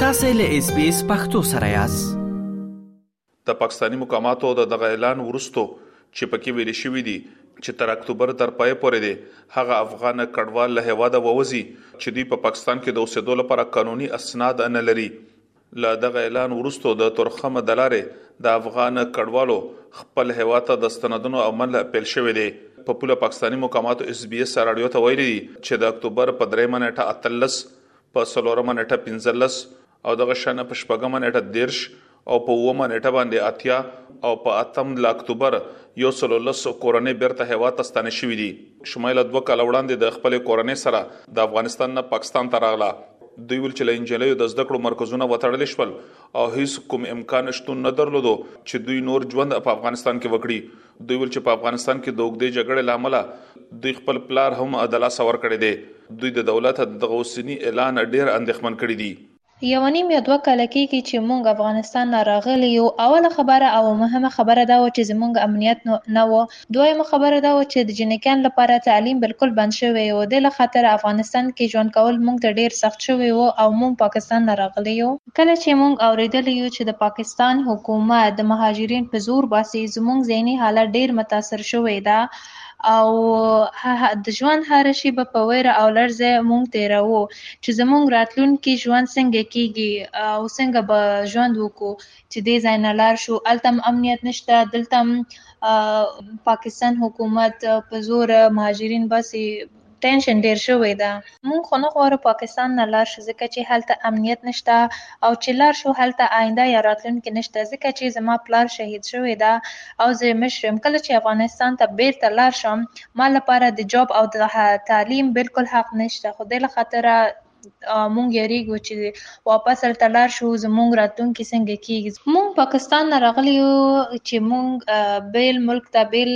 تاسو له اس بي اس پختو سره یاست د پاکستانی مقاماتو د دغه اعلان ورستو چې پکې ویل شوې دي چې تر اکتوبر تر پای پورې دي هغه افغان کډوال له هواده ووزي چې دوی په پاکستان کې د اوسېدو لپاره قانوني اسناد نه لري له دغه اعلان وروسته د تورخم د لارې د افغان کډوالو خپل هیواد ته د ستنېدنو عمل پیل شوی دی. په پوله پاکستاني مقاماتو اس بي اس راډیو ته ویلي دي چې د اکتوبر په درېیمه نېټه اتلس، په څلورمه نېټه پنځلس او دغه شان په شپږمه نېټه دېرش او په اوومه نېټه باندې اتیا او په اتم له اکتوبر یو سلو لس کورنۍ بېرته هیواد ته ستانې شوې دي. شمایله دوه کاله وړاندې د خپلې کورنۍ سره د افغانستان نه پاکستان ته راغله. دوی ویل چې له انجنیریو د زده کړو مرکزونه وتړل شول او هیڅ کوم امکان شتون نه درلود چې دوی نور ژوند په افغانستان کې وکړي. دوی ویل چې په افغانستان کې د اوږدې جګړې له امله دوی خپل پلار هم د لاسه ورکړی دی. دوی د دولت دغه اوسني اعلان ډیر اندیښمن کړي دي. یو نیم یا دوه کاله کیږی چی مونږ افغانستان نه راغلی یو اوله خبره او مهمه خبره دا وه چی زمونږ امنیت نه وو دویمه خبره دا وه چی د جینکیانو لپاره تعلیم بلکل بند شوی وو دی له خاطره افغانستان کی ژوند کول مونږ ته ډیر سخت شوی وو او مونږ پاکستان نه راغلی یو. کله چی مونږ اوریدلی یو چی د پاکستان حکومت د مهاجرین په زور باسی زمونږ ذهنی حالت ډیر متاثر شوی ده او د ژوند هره شیبه په ویره او لړ ځای مونږ تیروو چې زمونږ راتلونکي ژوند څنګه کیږي او څنګه به ژوند وکړو چې دې ځای نه لار شو الته امنیت نشته دلته پاکستان حکومت په زور مهاجرین باسي ټینشن ډیر شوی ده. موږ خو نه غواړو پاکستان نه لار شو ځکه چی هلته امنیت نشته او چی لار شو هلته آینده یا راتلونکی نشته ځکه چی زما پلار شهید شوی ده او زه مشر یم کله چی افغانستان ته بیرته لار شم ما لپاره د جاب او تعلیم بلکل حق نشته خو دی لخاطره موږ یریږو چې واپس هلته لاړ شو زموږ راتلونکي څنګه کیږي موږ پاکستان نه راغلی یو چې موږ بیل ملک ته بیل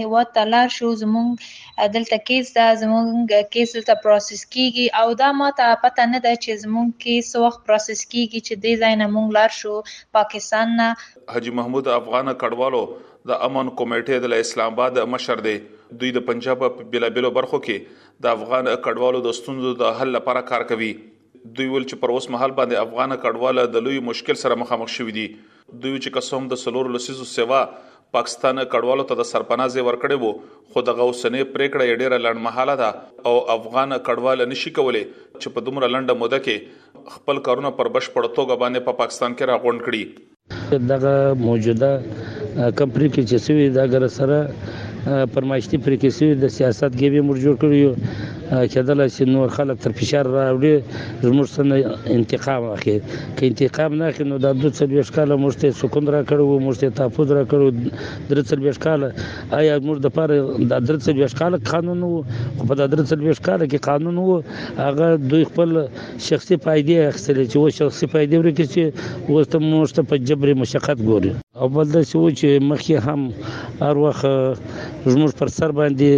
هیواد ته لاړ شو زموږ دلته کیس ده زموږ کیس دلته پروسس کیږي او دا ماته پته نه ده چې زموږ کیس وخت پروسس کیږي چې دې ځای نه موږ لاړ شو پاکستان نه حاجی محمود افغان کډوالو د امن کمیټې د اسلام آباد مشر دی دوی د پنجاب په بلابلو برخو کې د افغان کډوالو د ستونزو د حل لپاره کار کوي دوی ول چې پر اوس مهال باندې افغان کډواله د لوی مشکل سره مخامخ شوې دي دوی چې کسوم د سلور لسیزو سیوا پاکستان کډوالو ته د سرپناه ځای ورکړی وو خو دغه اوسنۍ پریکړه یې ډیره لړمحاله ده او افغان کډوال نشي کولای چې په دومره لنډه موده کې خپل کارونه پر بشپړ توګه باندې په پا پاکستان کې راغونډ کړي دغه موجوده کم پریکړې چې سوي دا ګر سره پرمایشتي پریکړې سوي د سیاست ګیبې مور جوړ کړی یو کېدل چې نور خلک تر فشار راوړي زموږ سره انتقام اخی که انتقام نه اخی نو دا د څل ویش کاله موږ ته سکون را کړو موږ ته تحفظ را کړو در څل ویش کاله آیا موږ د پاره د در څل ویش کاله قانون وو په د در څل ویش کاله کې قانون وو هغه دوی خپل شخصي فائدې اخستلې چې و شخصي فائدې ورکه چې اوس ته موږ ته په جبر مشقت ګوري او بل د څه و چې مخکې هم هر وخت زموږ پر سر باندې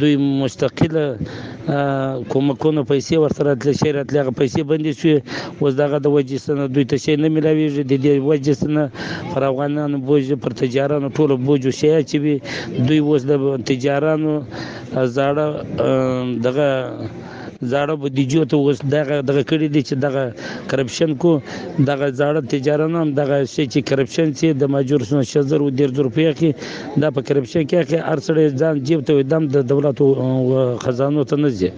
دوی مستقله کومکونه پیسې ورسره تل شي راتلې هغه پیسې بندې شوې اوس دغه د وجې سره دوی ته شي نه ملاويږي د دې وجې سره پر افغانانو بوج پر تجارانو ټول بوج شي چې دوی اوس د تجارانو زړه دغه زاړه بودیجو ته اوس دغه دغه کړی دی چې دغه کرپشن کو دغه زاړه تجاران هم دغه شی چې کرپشن چې د ماجور سن شزر و دیر زر روپیا کې دا په کرپشن کې کې ارسړې ځان جیب ته دم د دولت خزانو ته نه ځي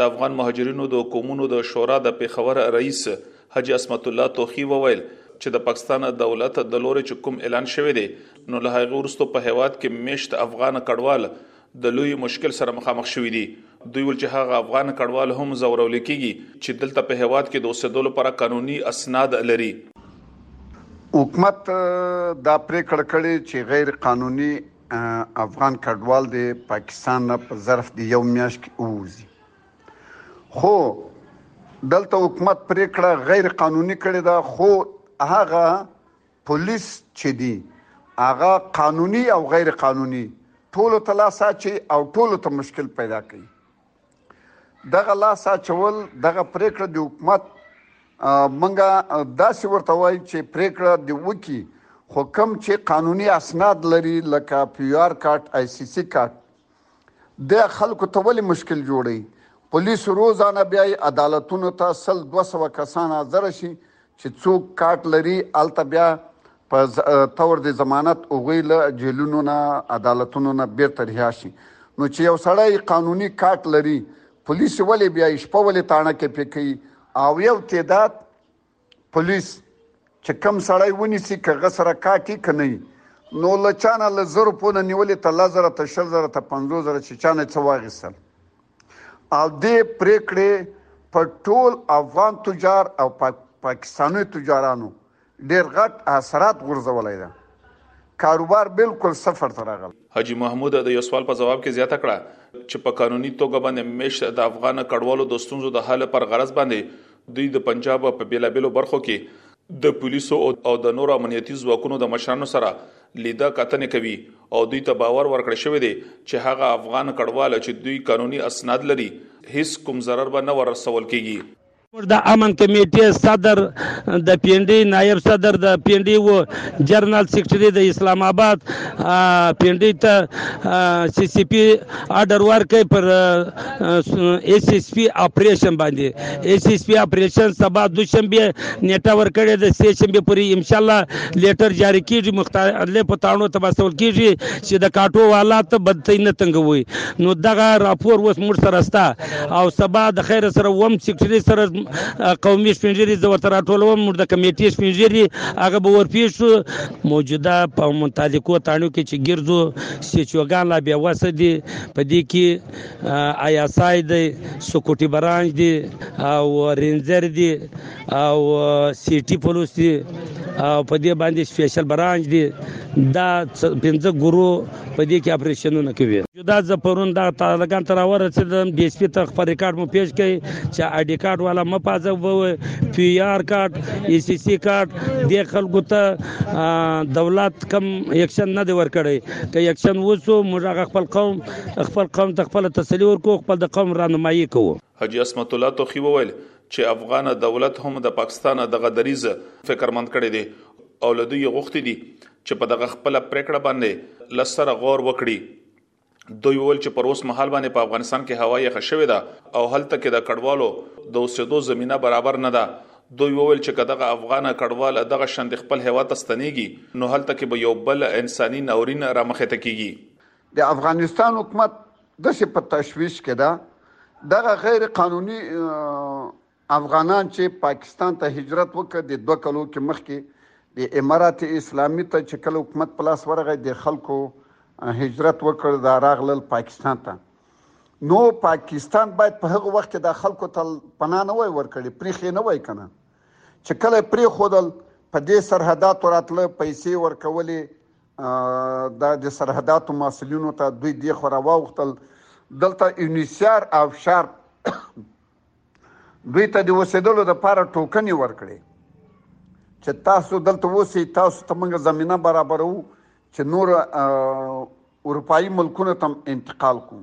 د افغان مهاجرینو د حکومتونو د شورا د پیښور رئیس حاجی اسمت الله توخی وویل چې د پاکستان دولت د لوري چې کوم اعلان شوی دی نو له هغه وروسته په هیواد کې مشت افغان کډوال د لوی مشکل سره مخامخ شوي دي. دوی وویل چې هغه افغان کډوال هم ځورول کېږي چې دلته په هېواد کې د اوسېدو لپاره قانوني اسناد لري. حکومت دا پرېکړه کړې چې غیر قانوني افغان کډوال دې پاکستان نه په ظرف د یو میاشت کې ووځي، خو دلته حکومت پرېکړه غیر قانوني کړې ده، خو هغه پولیس چی دی هغه قانونی او غیر قانونی ټولو ته لاس اچی او ټولو ته مشکل پیدا کوي دغه لاس اچول دغه پریکړه د حکومت منګه داسې ورته وای چې پریکړه دی وکی خو کم چې قانوني اسناد لري لکه پی آر کارت آی سی سی کارت دی خلکو ته ولې مشکل جوړوي؟ پولیس روزانه بیایي عدالتونو ته سل دوه سوه کسان حاضر شي چې څوک کاټ لري هلته بیا په تور د ضمانت هغوی له جیلونو نه عدالتونو نه بیرته رها شي نو چې یو سړی قانوني کاټ لري پولیس ولې بیایي شپه ولې تاڼکې پې کوي او یو تعداد پولیس چې کم سړی ونیسي که غ سره کاټي که نه نو له چانه له زر په نه نیولې ته لا زر ته شل زر ته 50 زر چې چانه څه واغستل او دې پریکړې په ټول افغان تجار او پاکستاني تجارانو ډیر غټ اثرات غورځولای ده کاروبار بالکل صفر ته راغل حاجی محمود د یو سوال په جواب کې زیاته کړه چې په قانوني توګه باندې مشت د افغان کډوالو د ستونزو د حل پر غرض باندې دوی د پنجاب په بیلابلو برخو کې د پولیسو او د نورو امنیتي ځواکونو د مشرانو سره لیده کتنې کوي او دوی ته باور ورکړ شوی دی چې هغه افغان کډوال چې دوی قانوني اسناد لري هیڅ کوم ضرر به نه ورسول کیږي زموږ د امن کمېټې صدر، د پي اېن ډي نایب صدر، د پي اېن ډي او جرنل سېکرټري د اسلام اباد پي اېن ډي ته سي سي پي اډر ورکړ پر اېس اېس پي اپرېشن باندې اېس اېس پي اپرېشن سبا دوشنبه نېټه ورکړې ده سې شنبه پورې انشاءالله لېټر جاري کېږي مختلفو تاڼو ته به استول کېږي چې د کاټو والات بدترینه تنګوي نو دغه راپور اوس موږ سره شته. او سبا د خیر سره وم سیکټری سره قومي شپنجری زو تر ټولوم موږ د کمیټې شپنجری هغه به ورپیښ شو موجوده په متعلقو تاڼو کې چې ګرځو سیچوګان لا بیا وسه دي په دې کې آیا سای دی سکوټي برانج دی او رینجر دی او سیټي پولیس دی او په دې باندې سپیشل برانج دی دا پنځه ګورو په دې کې اپریشنونه کوي دا زه پرون دغه طالقان ته راورسېدم ډي سپي ته خپل ریکارډ مو پیش کړئ چې آی ډي کارډ والا مه پازه ووي پي آر کارډ ای سي سي کارډ دې خلکو ته دولت کم یکشن نه دی ورکړی که یکشن وسو موږ هغه خپل قوم خپل قوم ته خپل تسلی ورکو خپل د قوم رانمایي کوو حاجی اسمت الله توخی وویل چې افغان دولت هم د پاکستان دغه دریز فکرمند کړی دی او له دوی غوښتي دي چې په دغه خپله پریکړه باندې له سره غور وکړي دوی وویل چې پر اوس مهال باندې په افغانستان کې هوا یخه شوې ده او هلته کې د کډوالو د اوسېدو زمينه برابر نه ده دوی وویل چې کداغه افغان کډوال دغه شند خپل هوا ته ستنېږي نو هلته کې به یو بل انساني ناورین را مخې ته کیږي د افغانستان حکومت د څه په تشویش کې ده دغه غیر قانوني افغانان چه پاکستان ته هجرت وکړ د دوه کلو کې مخکې د امارات اسلامي ته چه کله حکومت په لاس ورغی د خلکو هجرت وکړ دا راغلل پاکستان ته نو پاکستان باید په هغه وخت کې د خلکو ته پناه نه وای ورکړي پریخې نه وای کنه چې کله پری خودل په دې سرحداتو راتله پیسې ورکولې دا د سرحداتو مسولینو ته دوی دی خو راوختل دلته یونیسیار او شارپ دوی ته د اوسېدلو لپاره ټوکنې ورکړي چې تاسو دلته اوسئ تاسو ته موږ زمینه برابرو چې نور اروپایي ملکونو ته انتقال کوو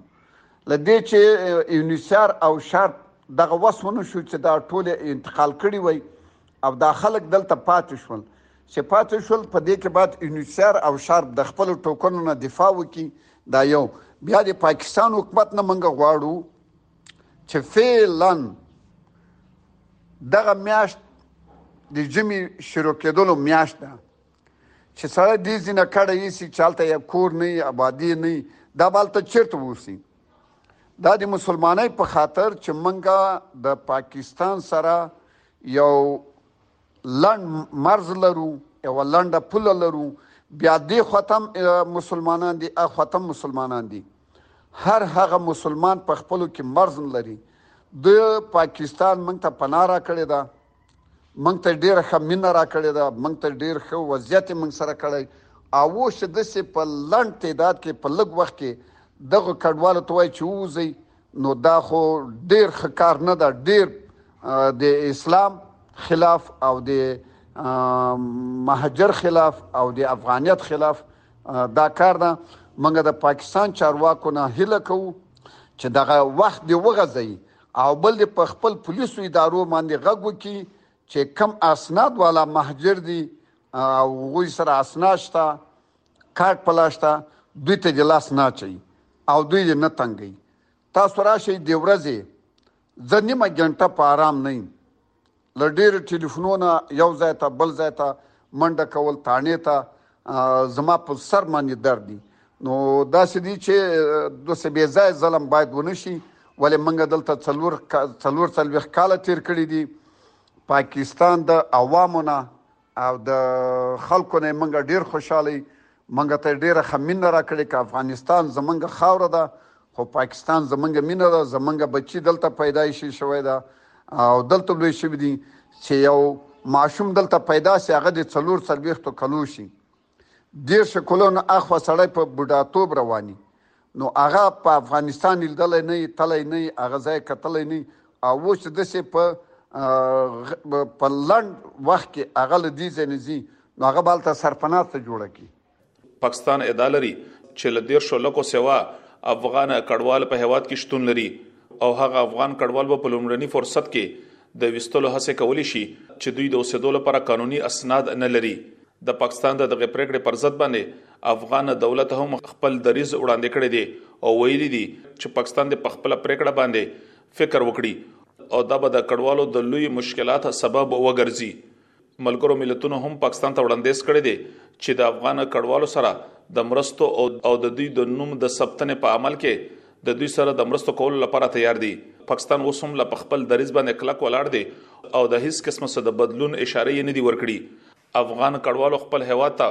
له دې چې یونیسار او شارپ دغه وس ونه شو چې دا ټول انتقال کړي وای او دا خلک دلته پاتې شول چې پاتې شول په دې کې بعد یونیسار او شارپ د خپل ټوکنو نه دفاع وکړي دا یو بیا د پاکستان حکومت نه منګه غواړو چې فعلا دغه میاشت د جمی شروع کېدلو میاشت ده چې سړی دې ځینه کړه یې سي چالتہ یا کور نه آبادی نه دا بالته چیرته وسی دا د مسلمانۍ په خاطر چې منګه د پاکستان سره یو لنډ مرز لرو یو لنډه پوله لرو بیا دې ختم مسلمانان دي ا ختم مسلمانان دي هر هغه مسلمان په خپل کې مرز لري د پاکستان موږ ته پناه را کړې ده موږ ته ډېر ښه مینه را کړې ده موږ ته ډېر ښه وضعیت موږ سره کړی او اوس چې داسې په لنډ تعداد کې په لږ وخت کې دغه کډوالو ته وایي چې ووځئ نو دا خو ډیر ښه کار نه ده ډیر د اسلام خلاف او د مهاجر خلاف او د افغانیت خلاف دا کار ده منګه د پاکستان چارواکو نه هله کوو چې دغه وخت دی وغځي او بل د خپل پولیسو ادارو باندې غږ وکړي چې کم اسناد والا مهاجر دي او غوي سره اسناشتا کارت په لاس شته دوی ته دې لاس نه اچوي او دوی دې نه تنګوي. تاسو راشئ د ورځې زه نیمه ګنټه په ارام نه یم. له ډېرو ټیلیفونو نه یو ځای ته بل ځای ته منډه کول تاڼې ته زما په سر باندې درد دي. نو داسې دي چې داسې بې ځایه ظلم باید ونه شي ولې موږ دلته څلور څلور څلوېښت کاله تېر کړي دي. پاکستان د عوامو نه او د خلکو نه مونږ ډیر خوشاله یی مونږ ته ډیره ښه مینه راکړې که افغانستان زمونږ خاوره ده خو پاکستان زمونږ مینه ده زمونږ بچی دلته پیدایشي شوی ده او دلته لوی شوی دي چې یو ماشوم دلته پیدا سي هغه د څلور څلويختو کلو شي دیرش کلونه اخوا سړی په بوډاتوب رواني نو هغه په افغانستان لیدلی نه تلی نه هغه ځای کتلی نه او اوس چې داسې په په لند وخت کې هغه له دې ځای نه ځي نو هغه به هلته سرپناه څه جوړه کړي پاکستان ادعا لري چې له دیرشو لکو سوا افغان کډوال په هواد کې شتون لري او هغه افغان کډوال په لومړني فرصت کې د وستلو هڅه کولی شي چې دوی د اوسېدو لپاره قانوني اسناد نه لري د پاکستان د دغه پریکړې پر ضد باندې افغان دولت هم خپل دریز وړاندې کړی دی او ویلي دي چې پاکستان د خپل پریکړه باندې فکر وکړي او دا به د کډوالو د لوی مشکلات سبب وګرځي ملګرو ملتونو هم پاکستان ته وړاندیز کړی دی چې د افغان کډوالو سره د مرستو او د دوی د نوم د ثبتنې په عمل کې د دوی سره د مرستو کولو لپاره تیار دي پاکستان اوس هم لا په خپل دریځ باندې کلک ولاړ دی او د هیڅ قسمه څه د بدلون اشاره یې نه دی ورکړي افغان کډوالو خپل هېواد ته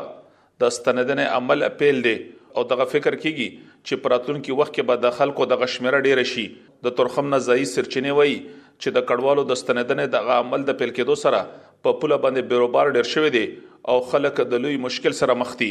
د ستنېدنې عمل پېل دی او دغه فکر کېږي چې په راتلونکي وخت کې به د خلکو دغه شمېره ډېره شي. د تورخم نه ځايي سرچینې وايي چې د کډوالو د ستنېدنې دغه عمل د پېل کېدو سره په پوله باندې بېروبار ډېر شوی دی او خلک د لوی مشکل سره مخ دي.